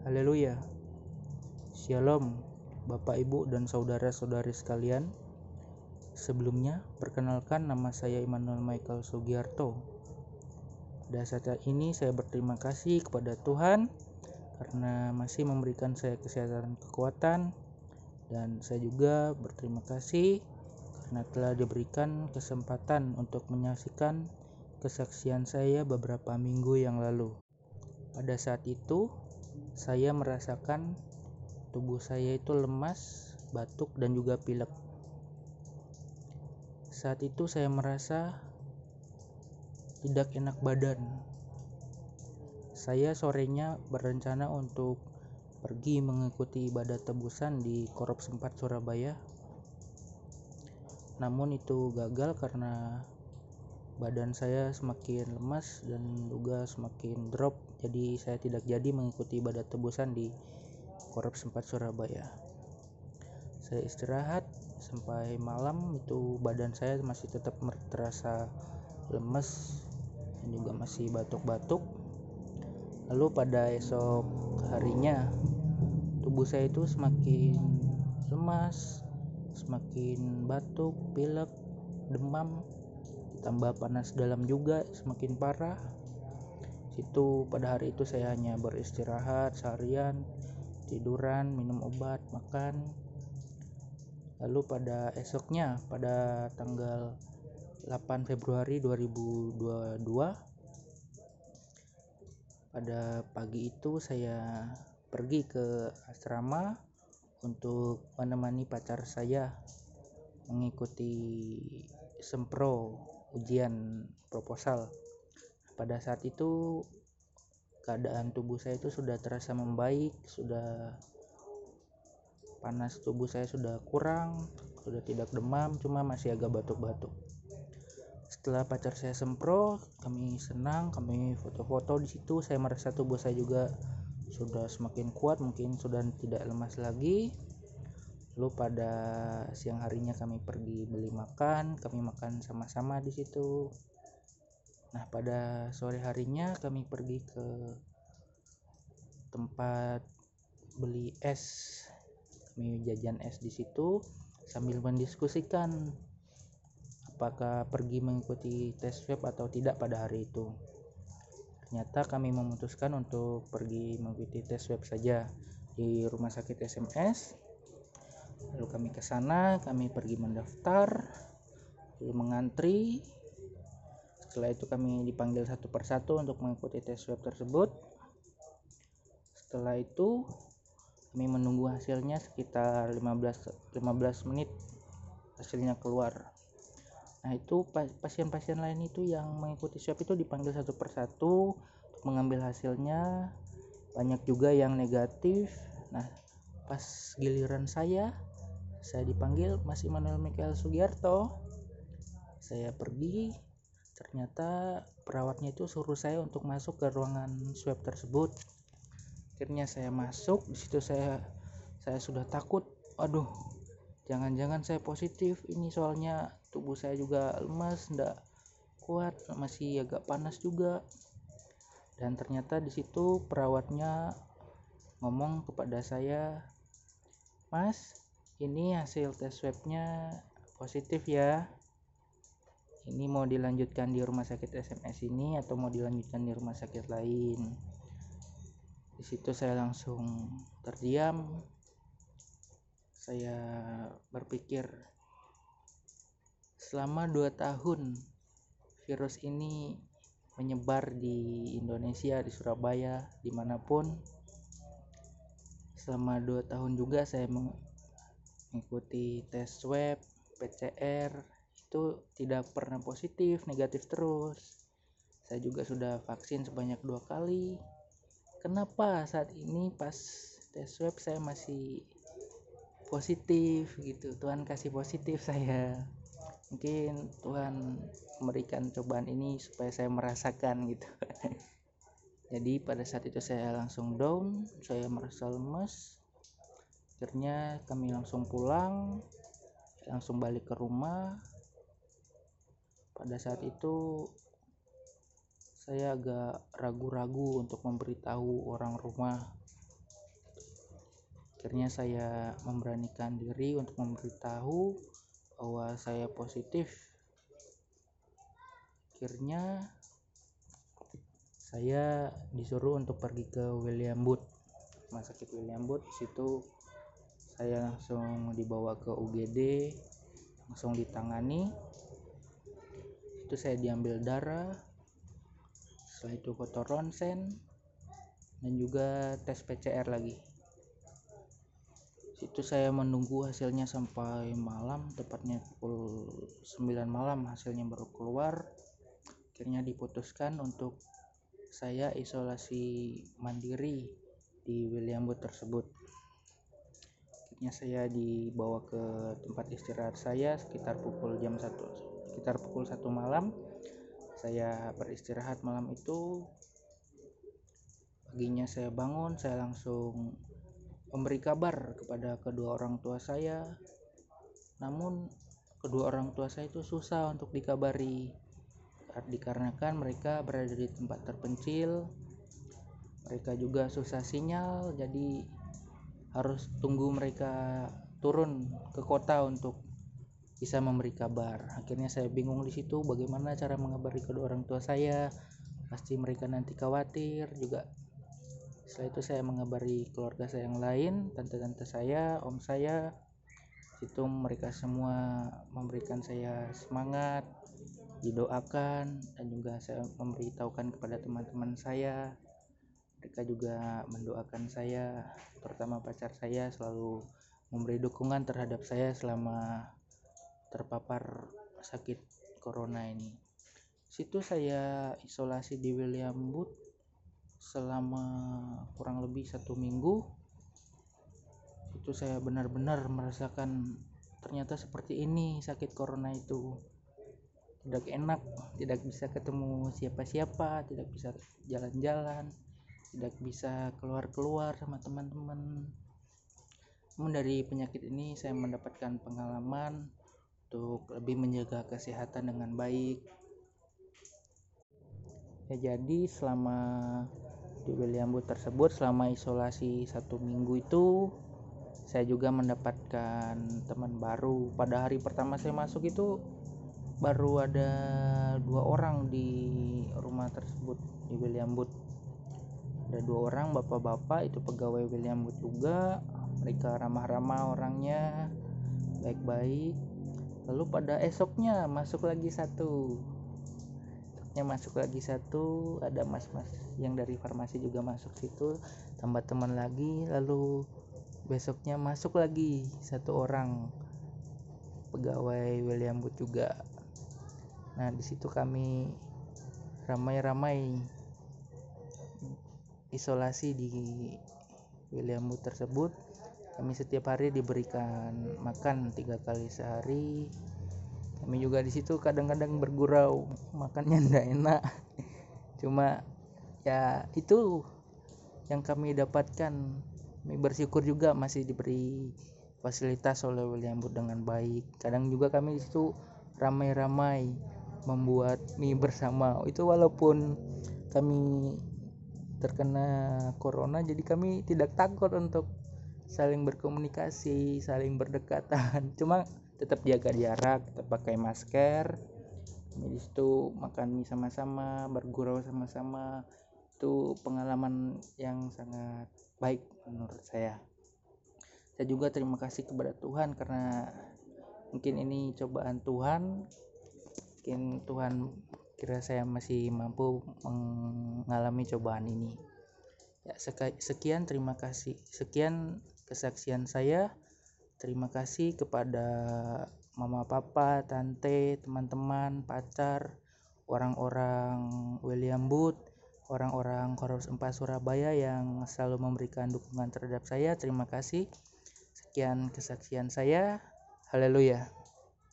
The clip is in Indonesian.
Haleluya. Shalom, Bapak, Ibu, dan saudara-saudari sekalian. Sebelumnya, perkenalkan nama saya Immanuel Michael Sugiarto. Pada saat ini saya berterima kasih kepada Tuhan karena masih memberikan saya kesehatan kekuatan dan saya juga berterima kasih karena telah diberikan kesempatan untuk menyaksikan kesaksian saya beberapa minggu yang lalu. Pada saat itu, saya merasakan tubuh saya itu lemas, batuk, dan juga pilek. Saat itu saya merasa tidak enak badan. Saya sorenya berencana untuk pergi mengikuti ibadah tebusan di Korup Sempat Surabaya. Namun itu gagal karena badan saya semakin lemas dan juga semakin drop jadi saya tidak jadi mengikuti ibadah tebusan di Korup Sempat Surabaya. Saya istirahat sampai malam itu badan saya masih tetap terasa lemes dan juga masih batuk-batuk. Lalu pada esok harinya tubuh saya itu semakin lemas semakin batuk pilek demam tambah panas dalam juga semakin parah. Situ pada hari itu saya hanya beristirahat seharian tiduran minum obat makan. Lalu pada esoknya pada tanggal 8 Februari 2022 pada pagi itu saya pergi ke asrama untuk menemani pacar saya mengikuti sempro ujian proposal. Pada saat itu keadaan tubuh saya itu sudah terasa membaik sudah panas tubuh saya sudah kurang sudah tidak demam cuma masih agak batuk-batuk. Setelah pacar saya sempro kami senang kami foto-foto di situ saya merasa tubuh saya juga sudah semakin kuat mungkin sudah tidak lemas lagi lalu pada siang harinya kami pergi beli makan kami makan sama-sama di situ. Nah pada sore harinya kami pergi ke tempat beli es. Kami jajan es di situ sambil mendiskusikan apakah pergi mengikuti tes swab atau tidak pada hari itu. Ternyata kami memutuskan untuk pergi mengikuti tes swab saja di rumah sakit SMS lalu kami ke sana kami pergi mendaftar lalu mengantri. Setelah itu kami dipanggil satu persatu untuk mengikuti tes swab tersebut. Setelah itu kami menunggu hasilnya sekitar 15 15 menit hasilnya keluar. Nah itu pasien-pasien lain itu yang mengikuti swab itu dipanggil satu persatu untuk mengambil hasilnya. Banyak juga yang negatif. Nah pas giliran saya saya dipanggil Mas Immanuel Mikael Sugiarto. Saya pergi. Ternyata perawatnya itu suruh saya untuk masuk ke ruangan swab tersebut. Akhirnya saya masuk. Di situ saya saya sudah takut. Aduh jangan-jangan saya positif. Ini soalnya tubuh saya juga lemas ndak kuat masih agak panas juga. Dan ternyata di situ perawatnya ngomong kepada saya mas ini hasil tes swabnya positif ya. Ini mau dilanjutkan di rumah sakit SMS ini atau mau dilanjutkan di rumah sakit lain? Di situ saya langsung terdiam. Saya berpikir selama dua tahun virus ini menyebar di Indonesia di Surabaya di mana pun selama dua tahun juga saya mengikuti tes swab PCR itu tidak pernah positif negatif terus. Saya juga sudah vaksin sebanyak dua kali. Kenapa saat ini pas tes swab saya masih positif gitu? Tuhan kasih positif saya. Mungkin Tuhan memberikan cobaan ini supaya saya merasakan gitu. Jadi pada saat itu saya langsung down saya merasa lemas akhirnya kami langsung pulang langsung balik ke rumah. Pada saat itu saya agak ragu-ragu untuk memberitahu orang rumah. Akhirnya saya memberanikan diri untuk memberitahu bahwa saya positif. Akhirnya saya disuruh untuk pergi ke William Booth rumah sakit William Booth. Situ saya langsung dibawa ke UGD langsung ditangani. Itu saya diambil darah setelah itu foto ronsen dan juga tes PCR lagi. Situ saya menunggu hasilnya sampai malam tepatnya pukul 9 malam hasilnya baru keluar. Akhirnya diputuskan untuk saya isolasi mandiri di William Booth tersebut akhirnya saya dibawa ke tempat istirahat saya sekitar pukul jam 1 sekitar pukul 1 malam. Saya beristirahat malam itu. Paginya saya bangun saya langsung memberi kabar kepada kedua orang tua saya. Namun kedua orang tua saya itu susah untuk dikabari. Dikarenakan mereka berada di tempat terpencil mereka juga susah sinyal jadi harus tunggu mereka turun ke kota untuk bisa memberi kabar. Akhirnya saya bingung di situ bagaimana cara mengabari kedua orang tua saya. Pasti mereka nanti khawatir juga. Setelah itu saya mengabari keluarga saya yang lain tante-tante saya om saya. Itu mereka semua memberikan saya semangat didoakan dan juga saya memberitahukan kepada teman-teman saya mereka juga mendoakan saya. Terutama pacar saya selalu memberi dukungan terhadap saya selama terpapar sakit corona ini. Situ saya isolasi di William Booth selama kurang lebih satu minggu. Itu saya benar-benar merasakan ternyata seperti ini sakit corona itu. Tidak enak tidak bisa ketemu siapa-siapa tidak bisa jalan-jalan tidak bisa keluar-keluar sama teman-teman. Namun dari penyakit ini saya mendapatkan pengalaman untuk lebih menjaga kesehatan dengan baik. Ya jadi selama di William Booth tersebut selama isolasi satu minggu itu saya juga mendapatkan teman baru. Pada hari pertama saya masuk itu baru ada dua orang di rumah tersebut di William Booth ada dua orang bapak-bapak itu pegawai William Booth juga. Mereka ramah-ramah orangnya baik-baik. Lalu pada esoknya masuk lagi satu. Esoknya masuk lagi satu ada mas-mas yang dari farmasi juga masuk situ tambah teman lagi. Lalu besoknya masuk lagi satu orang pegawai William Booth juga. Nah di situ kami ramai-ramai isolasi di William Booth tersebut kami setiap hari diberikan makan tiga kali sehari. Kami juga di situ kadang-kadang bergurau makannya ndak enak. Cuma ya itu yang kami dapatkan. Kami bersyukur juga masih diberi fasilitas oleh William Booth dengan baik. Kadang juga kami di situ ramai-ramai membuat mie bersama. Itu walaupun kami terkena corona jadi kami tidak takut untuk saling berkomunikasi saling berdekatan. Cuma tetap jaga jarak tetap pakai masker. Kami di situ makan mie sama-sama bergurau sama-sama. Itu pengalaman yang sangat baik menurut saya. Saya juga terima kasih kepada Tuhan karena mungkin ini cobaan Tuhan. Mungkin Tuhan kira saya masih mampu mengalami cobaan ini. Ya sekian terima kasih. Sekian kesaksian saya. Terima kasih kepada mama papa tante teman-teman pacar orang-orang William Booth orang-orang Koros 4 Surabaya yang selalu memberikan dukungan terhadap saya. Terima kasih. Sekian kesaksian saya. Haleluya